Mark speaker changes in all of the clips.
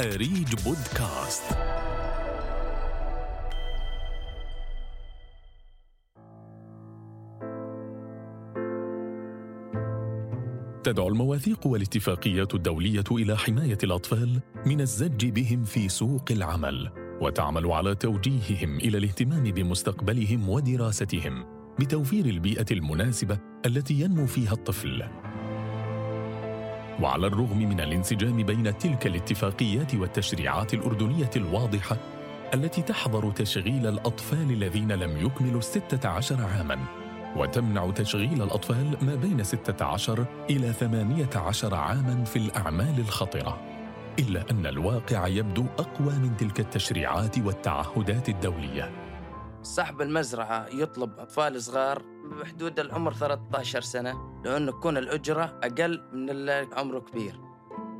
Speaker 1: أريج بودكاست. تدعو المواثيق والاتفاقيات الدولية إلى حماية الأطفال من الزج بهم في سوق العمل وتعمل على توجيههم إلى الاهتمام بمستقبلهم ودراستهم بتوفير البيئة المناسبة التي ينمو فيها الطفل. وعلى الرغم من الانسجام بين تلك الاتفاقيات والتشريعات الأردنية الواضحة التي تحظر تشغيل الأطفال الذين لم يكملوا الستة عشر عاماً وتمنع تشغيل الأطفال ما بين 16 إلى 18 عاماً في الأعمال الخطرة إلا أن الواقع يبدو أقوى من تلك التشريعات والتعهدات الدولية.
Speaker 2: صاحب المزرعة يطلب أطفال صغار بحدود العمر 13 سنة. لأنه تكون الأجرة أقل من اللي عمره كبير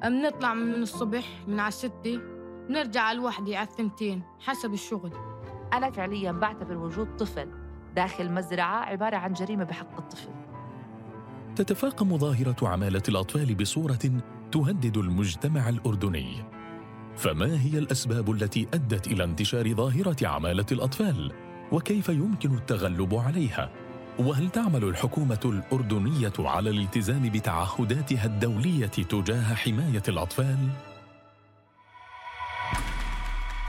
Speaker 3: بنطلع من الصبح من على الستة بنرجع على الوحدة على الثنتين حسب الشغل
Speaker 4: أنا فعليا بعتبر وجود طفل داخل مزرعة عبارة عن جريمة بحق الطفل
Speaker 1: تتفاقم ظاهرة عمالة الأطفال بصورة تهدد المجتمع الأردني فما هي الأسباب التي أدت إلى انتشار ظاهرة عمالة الأطفال؟ وكيف يمكن التغلب عليها؟ وهل تعمل الحكومة الأردنية على الالتزام بتعهداتها الدولية تجاه حماية الأطفال؟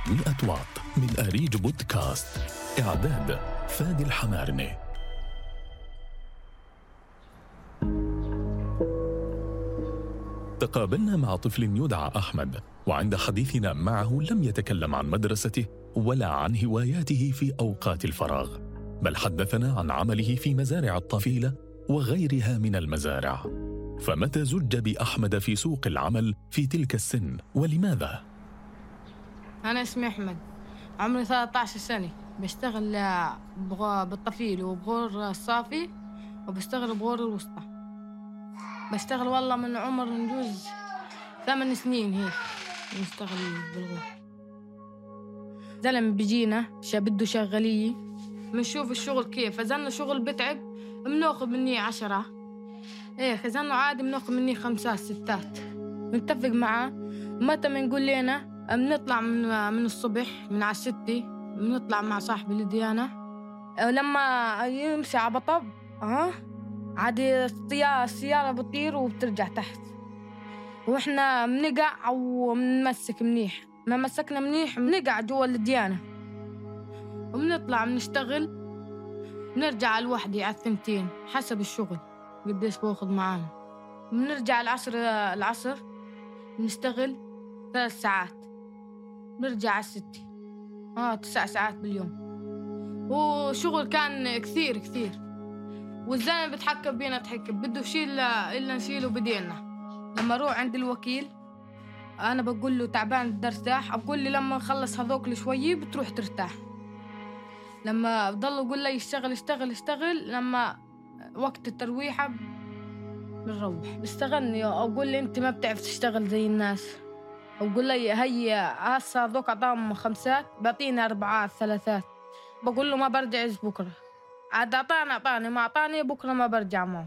Speaker 1: مئة واط من أريج بودكاست إعداد فادي الحمارني تقابلنا مع طفل يدعى أحمد وعند حديثنا معه لم يتكلم عن مدرسته ولا عن هواياته في أوقات الفراغ بل حدثنا عن عمله في مزارع الطفيلة وغيرها من المزارع. فمتى زج بأحمد في سوق العمل في تلك السن ولماذا؟
Speaker 3: أنا اسمي أحمد عمري 13 سنة. بشتغل بالطفيل وبغور الصافي وبشتغل بغور الوسطى. بشتغل والله من عمر نجوز ثمان سنين هيك بشتغل بالغور. زلمة بيجينا بده شغالية بنشوف الشغل كيف. إذا شغل بتعب بناخذ مني عشرة. إيه إذا عادي بناخذ مني خمسات ستات. بنتفق معاه متى بنقول لنا بنطلع من من الصبح من على الستة بنطلع مع صاحب الديانة. لما يمشي على بطب ها؟ عادي السيارة بتطير وبترجع تحت. وإحنا بنقع وبنمسك منيح. ما مسكنا منيح بنقع جوا الديانة. وبنطلع بنشتغل. بنرجع على الوحدة على الثنتين حسب الشغل قديش باخذ معانا. بنرجع العصر العصر بنشتغل ثلاث ساعات. بنرجع على الستة. آه تسع ساعات باليوم. وشغل كان كثير كثير. والزلمة بتحكم بينا تحكم بده شيء إلا نشيله بدينا لما أروح عند الوكيل أنا بقول له تعبان بدي أرتاح. بقول لي لما نخلص هذوك شوية بتروح ترتاح. لما بضل يقول لي اشتغل اشتغل اشتغل لما وقت الترويحة بنروح. بيستغلني أقول لي أنت ما بتعرف تشتغل زي الناس. وقول لي هي هسه ذوك أعطاهم خمسات بعطيني أربعات ثلاثات. بقول له ما برجع بكرة. عاد أعطاني أعطاني. ما أعطاني بكرة ما برجع معه.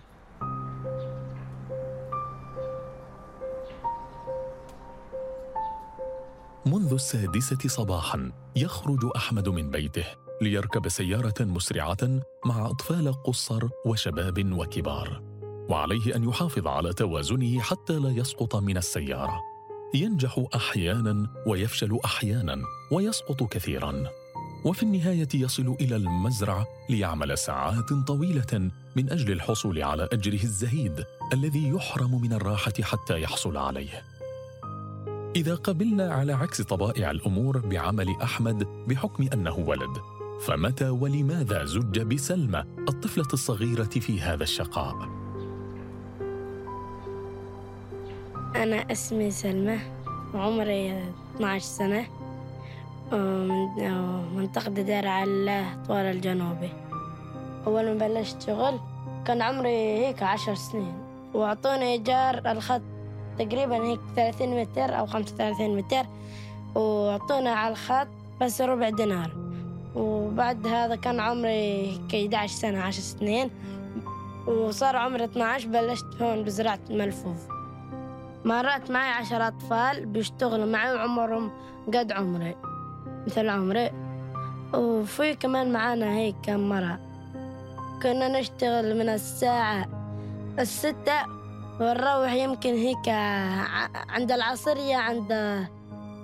Speaker 1: منذ السادسة صباحا يخرج أحمد من بيته. ليركب سيارة مسرعة مع أطفال قصر وشباب وكبار وعليه أن يحافظ على توازنه حتى لا يسقط من السيارة. ينجح أحيانا ويفشل أحيانا ويسقط كثيرا. وفي النهاية يصل إلى المزرعه ليعمل ساعات طويلة من أجل الحصول على أجره الزهيد الذي يحرم من الراحة حتى يحصل عليه. إذا قبلنا على عكس طبائع الأمور بعمل أحمد بحكم أنه ولد فمتى ولماذا زج بسلمى الطفلة الصغيرة في هذا الشقاء؟
Speaker 5: أنا اسمي سلمى وعمري 12 سنة. من منطقة دير على طوال الجنوبي أول ما بلشت شغل كان عمري هيك عشر سنين. وأعطوني إيجار الخط تقريبا هيك 30 متر أو 35 متر وأعطونا على الخط بس ربع دينار. وبعد هذا كان عمري 11 سنة 10 سنين. وصار عمري 12 بلشت هون بزراعة ملفوف. مرات معي عشر أطفال بيشتغلوا معي وعمرهم قد عمري مثل عمري. وفي كمان معانا هيك كم مرة. كنا نشتغل من الساعة الستة ونروح يمكن هيك عند العصرية عند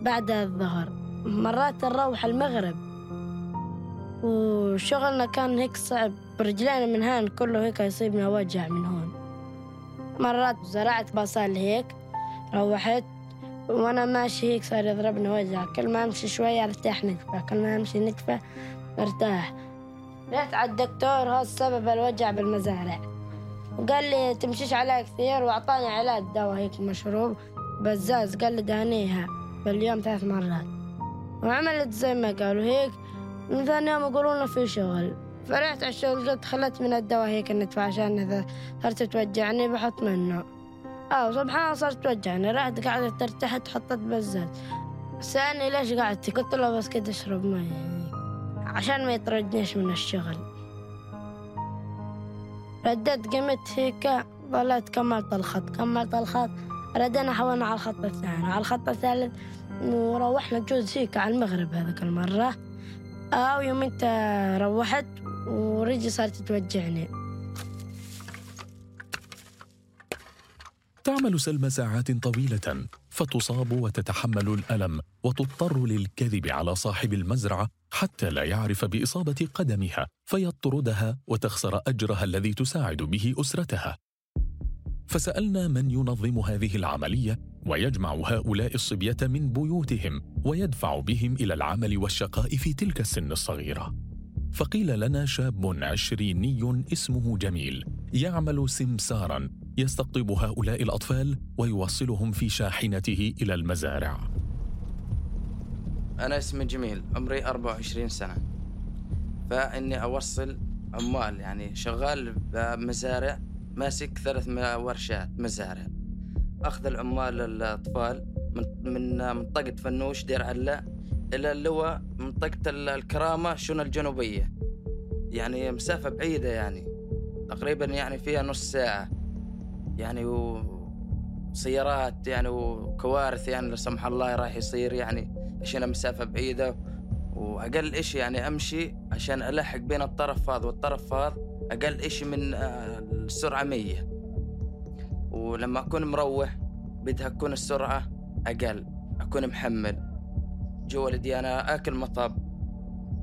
Speaker 5: بعد الظهر. مرات نروح المغرب. وشغلنا كان هيك صعب برجلينا من هان كله هيك يصيبنا وجع من هون. مرات زرعت بصل هيك روحت وأنا ماشي هيك صار يضربني وجع. كل ما أمشي شوية أرتاح نتفة كل ما أمشي نتفة أرتاح. رحت على الدكتور هذا سبب الوجع بالمزارع. وقال لي تمشيش عليها كثير وأعطاني علاج دواء هيك مشروب بزاز قال لي دهنيها باليوم ثلاث مرات. وعملت زي ما قالوا هيك من ثاني يوم يقولوا لنا في شغل. فرحت على الشغل قلت خلت من الدواء هيك الندفع عشان إذا صارت توجعني بحط منه. آه سبحان الله صارت توجعني. رحت قعدت ارتحت حطيت بزاز سألني ليش قعدت قلت له بس كده اشرب مي. عشان ما يطردنيش من الشغل. رديت قمت هيك ظليت كملت الخط. كملت الخط. ردينا حولنا على الخط الثاني. على الخط الثالث وروحنا جوز هيك على المغرب هذاك المرة. آه ويوم انت روحت ورجلي صارت توجعني.
Speaker 1: تعمل سلمى ساعات طويلة فتصاب وتتحمل الألم وتضطر للكذب على صاحب المزرعة حتى لا يعرف بإصابة قدمها فيطردها وتخسر أجرها الذي تساعد به أسرتها. فسألنا من ينظم هذه العملية ويجمع هؤلاء الصبية من بيوتهم ويدفع بهم إلى العمل والشقاء في تلك السن الصغيرة. فقيل لنا شاب عشريني اسمه جميل يعمل سمسارا يستقطب هؤلاء الأطفال ويوصلهم في شاحنته إلى المزارع.
Speaker 2: أنا اسمي جميل عمري 24 سنة. فإني أوصل عمال يعني شغال بمزارع ماسك ثلاث ورشات مزارع أخذ العمال الأطفال من من منطقة فنوش دير علا إلى اللواء منطقة الكرامة شنو الجنوبية. يعني مسافة بعيدة يعني. تقريبا يعني فيها نص ساعة. يعني وسيارات يعني وكوارث يعني لا سمح الله راح يصير يعني عشان مسافة بعيدة. وأقل إشي يعني أمشي عشان ألحق بين الطرف هذا والطرف هذا. أقل إشي من آه، السرعة مية. ولما أكون مروح بدها تكون السرعة أقل أكون محمل. جوا أنا آكل مطب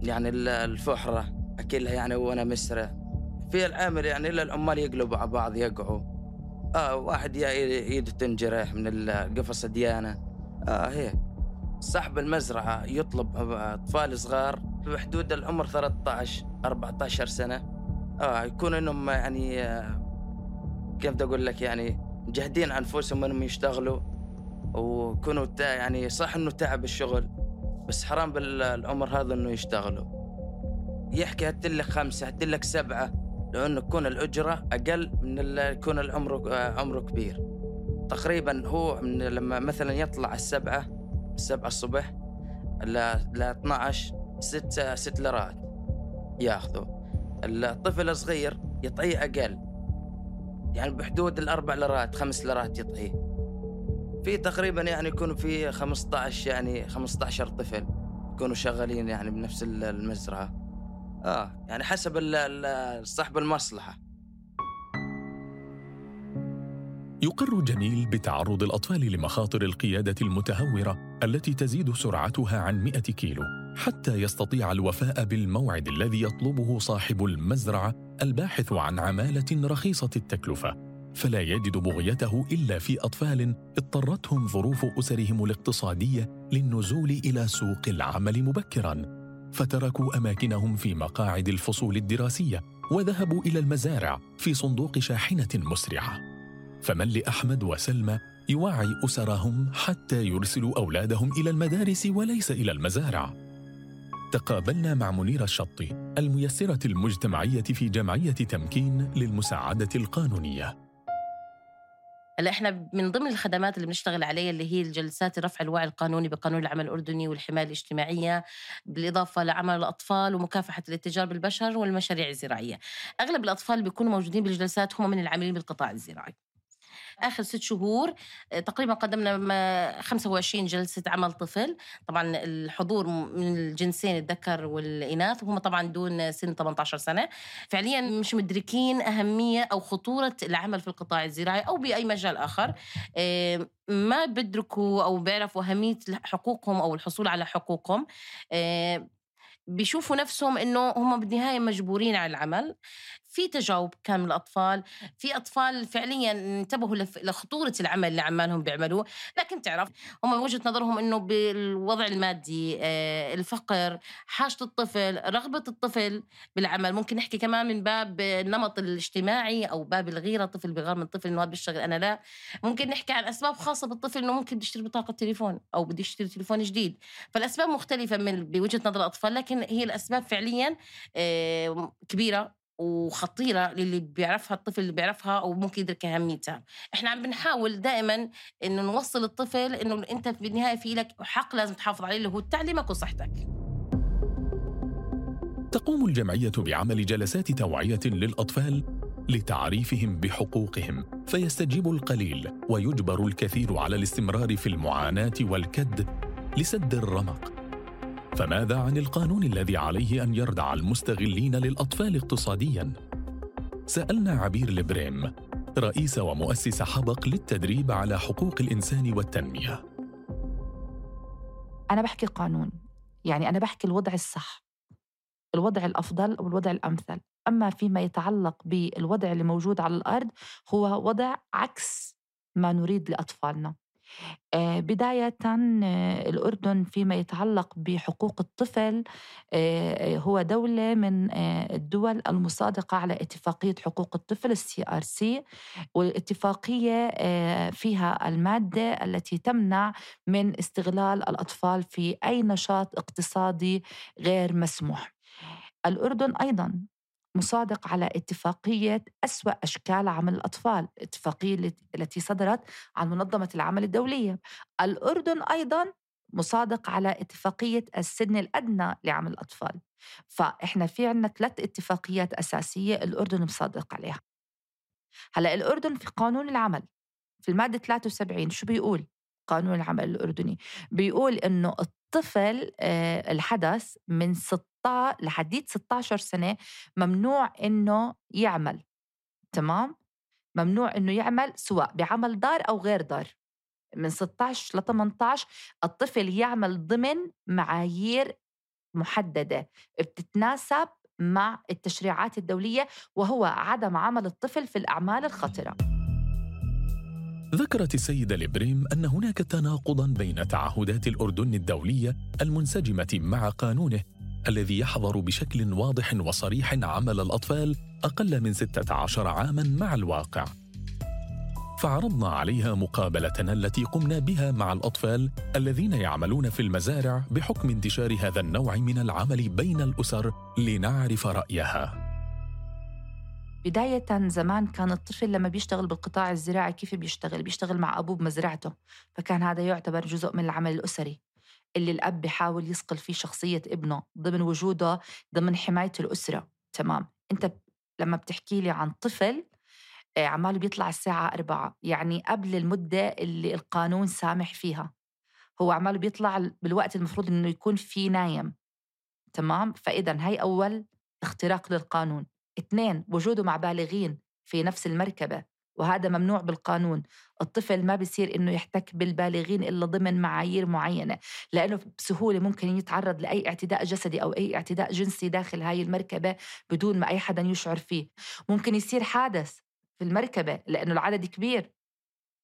Speaker 2: يعني الفحرة أكلها يعني وأنا مسرع في العامل يعني إلا العمال يقلبوا على بعض يقعوا. آه واحد يا ايده تنجرح من القفص ديانة آه هيك. صاحب المزرعة يطلب أطفال صغار بحدود العمر 13 14 سنة. آه يكون إنهم يعني آه كيف بدي أقول لك يعني مجهدين أنفسهم إنهم يشتغلوا وكونوا يعني صح إنه تعب الشغل بس حرام بالعمر هذا إنه يشتغلوا. يحكي هتلك خمسة هتلك سبعة لأنه تكون الأجرة أقل من يكون العمر آه، عمره كبير. تقريبا هو من لما مثلا يطلع السبعة السبعة الصبح ل 12 ست ست ليرات ياخذوا. الطفل الصغير يطعيه أقل. يعني بحدود الأربع ليرات خمس ليرات يطعيه. في تقريبا يعني يكون في 15 يعني 15 طفل يكونوا شغالين يعني بنفس المزرعة. آه يعني حسب صاحب المصلحة.
Speaker 1: يقر جميل بتعرض الأطفال لمخاطر القيادة المتهورة التي تزيد سرعتها عن 100 كيلو. حتى يستطيع الوفاء بالموعد الذي يطلبه صاحب المزرعة الباحث عن عمالة رخيصة التكلفة. فلا يجد بغيته إلا في أطفال اضطرتهم ظروف أسرهم الاقتصادية للنزول إلى سوق العمل مبكراً. فتركوا أماكنهم في مقاعد الفصول الدراسية وذهبوا إلى المزارع في صندوق شاحنة مسرعة. فمن لأحمد وسلمى يوعي أسرهم حتى يرسلوا أولادهم إلى المدارس وليس إلى المزارع. تقابلنا مع منيره الشطي الميسرة المجتمعية في جمعية تمكين للمساعدة القانونية
Speaker 6: هلا إحنا من ضمن الخدمات اللي بنشتغل عليها اللي هي الجلسات رفع الوعي القانوني بقانون العمل الأردني والحماية الاجتماعية بالإضافة لعمل الأطفال ومكافحة الاتجار بالبشر والمشاريع الزراعية. أغلب الأطفال بيكونوا موجودين بالجلسات هم من العاملين بالقطاع الزراعي. آخر ست شهور آه، تقريبا قدمنا ما- 25 جلسة عمل طفل. طبعا الحضور من الجنسين الذكر والإناث وهم طبعا دون سن 18 سنة. فعليا مش مدركين أهمية أو خطورة العمل في القطاع الزراعي أو بأي مجال آخر. آه، ما بدركوا أو بيعرفوا أهمية حقوقهم أو الحصول على حقوقهم. آه، بيشوفوا نفسهم إنه هم بالنهاية مجبورين على العمل. في تجاوب كان من الأطفال في أطفال فعليا انتبهوا لخطورة العمل اللي عمالهم بيعملوه. لكن تعرف هم وجهة نظرهم إنه بالوضع المادي آه، الفقر حاجة الطفل رغبة الطفل بالعمل. ممكن نحكي كمان من باب النمط الاجتماعي أو باب الغيرة طفل بغير من طفل إنه هذا بيشتغل أنا لا. ممكن نحكي عن أسباب خاصة بالطفل إنه ممكن يشتري بطاقة تليفون أو بده يشتري تليفون جديد. فالأسباب مختلفة من بوجهة نظر الأطفال لكن هي الأسباب فعليا آه، كبيرة. وخطيرة للي بيعرفها الطفل اللي بيعرفها أو ممكن يدرك أهميتها. إحنا عم بنحاول دائما إنه نوصل الطفل إنه أنت بالنهايه في لك حق لازم تحافظ عليه اللي هو تعليمك وصحتك.
Speaker 1: تقوم الجمعية بعمل جلسات توعية للأطفال لتعريفهم بحقوقهم فيستجيب القليل ويجبر الكثير على الاستمرار في المعاناة والكد لسد الرمق. فماذا عن القانون الذي عليه أن يردع المستغلين للأطفال اقتصادياً؟ سألنا عبير البريم رئيس ومؤسس حبق للتدريب على حقوق الإنسان والتنمية.
Speaker 4: أنا بحكي قانون يعني أنا بحكي الوضع الصح الوضع الأفضل أو الوضع الأمثل. أما فيما يتعلق بالوضع اللي موجود على الأرض هو وضع عكس ما نريد لأطفالنا. آه، بداية آه، الأردن فيما يتعلق بحقوق الطفل آه، هو دولة من آه، الدول المصادقة على اتفاقية حقوق الطفل ال CRC والاتفاقية آه، فيها المادة التي تمنع من استغلال الأطفال في أي نشاط اقتصادي غير مسموح. الأردن أيضا مصادق على اتفاقية أسوأ أشكال عمل الأطفال الاتفاقية الت- التي صدرت عن منظمة العمل الدولية. الأردن أيضا مصادق على اتفاقية السن الأدنى لعمل الأطفال. فإحنا في عنا ثلاث اتفاقيات أساسية الأردن مصادق عليها. هلأ الأردن في قانون العمل في المادة 73 شو بيقول؟ قانون العمل الأردني. بيقول إنه الطفل آه، الحدث من 16 لحديد 16 سنة ممنوع إنه يعمل تمام؟ ممنوع إنه يعمل سواء بعمل دار أو غير دار. من 16 ل 18 الطفل يعمل ضمن معايير محددة بتتناسب مع التشريعات الدولية وهو عدم عمل الطفل في الأعمال الخطرة.
Speaker 1: ذكرت السيدة لبريم أن هناك تناقضا بين تعهدات الأردن الدولية المنسجمة مع قانونه الذي يحظر بشكل واضح وصريح عمل الأطفال أقل من 16 عاماً مع الواقع. فعرضنا عليها مقابلتنا التي قمنا بها مع الأطفال الذين يعملون في المزارع بحكم انتشار هذا النوع من العمل بين الأسر لنعرف رأيها.
Speaker 4: بداية زمان كان الطفل لما بيشتغل بالقطاع الزراعي كيف بيشتغل؟ بيشتغل مع أبوه بمزرعته فكان هذا يعتبر جزء من العمل الأسري اللي الأب بيحاول يصقل فيه شخصية ابنه ضمن وجوده ضمن حماية الأسرة. تمام. أنت لما بتحكي لي عن طفل آه، عماله بيطلع الساعة أربعة يعني قبل المدة اللي القانون سامح فيها. هو عماله بيطلع بالوقت المفروض إنه يكون فيه نايم. تمام؟ فإذا هي أول اختراق للقانون. اثنين وجوده مع بالغين في نفس المركبة وهذا ممنوع بالقانون. الطفل ما بيصير إنه يحتك بالبالغين إلا ضمن معايير معينة لأنه بسهولة ممكن يتعرض لأي اعتداء جسدي أو أي اعتداء جنسي داخل هاي المركبة بدون ما أي حدا يشعر فيه. ممكن يصير حادث في المركبة لأنه العدد كبير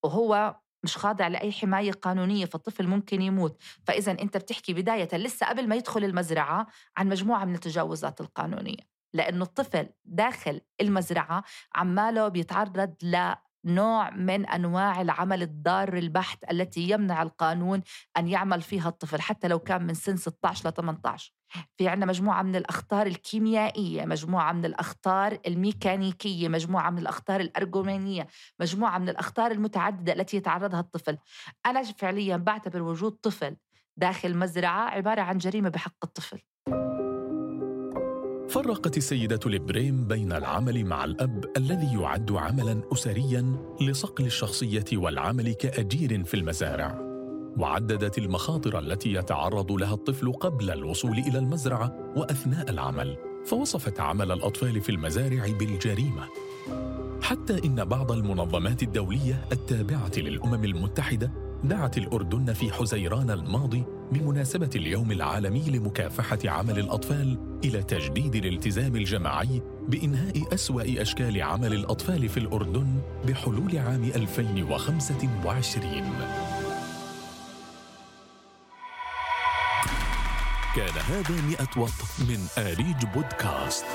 Speaker 4: وهو مش خاضع لأي حماية قانونية فالطفل ممكن يموت. فاذا أنت بتحكي بداية لسه قبل ما يدخل المزرعة عن مجموعة من التجاوزات القانونية. لأنه الطفل داخل المزرعة عماله بيتعرض لنوع من أنواع العمل الضار البحت التي يمنع القانون أن يعمل فيها الطفل حتى لو كان من سن 16 ل 18 في عندنا مجموعة من الأخطار الكيميائية مجموعة من الأخطار الميكانيكية مجموعة من الأخطار الأرجومانية مجموعة من الأخطار المتعددة التي يتعرضها الطفل. أنا فعليا بعتبر وجود طفل داخل مزرعة عبارة عن جريمة بحق الطفل.
Speaker 1: فرقت السيدة الإبريم بين العمل مع الأب الذي يعد عملاً أسرياً لصقل الشخصية والعمل كأجير في المزارع. وعددت المخاطر التي يتعرض لها الطفل قبل الوصول إلى المزرعة وأثناء العمل فوصفت عمل الأطفال في المزارع بالجريمة. حتى إن بعض المنظمات الدولية التابعة للأمم المتحدة دعت الأردن في حزيران الماضي بمناسبة اليوم العالمي لمكافحة عمل الأطفال إلى تجديد الالتزام الجماعي بإنهاء أسوأ أشكال عمل الأطفال في الأردن بحلول عام 2025 كان هذا مئة وط من آريج بودكاست.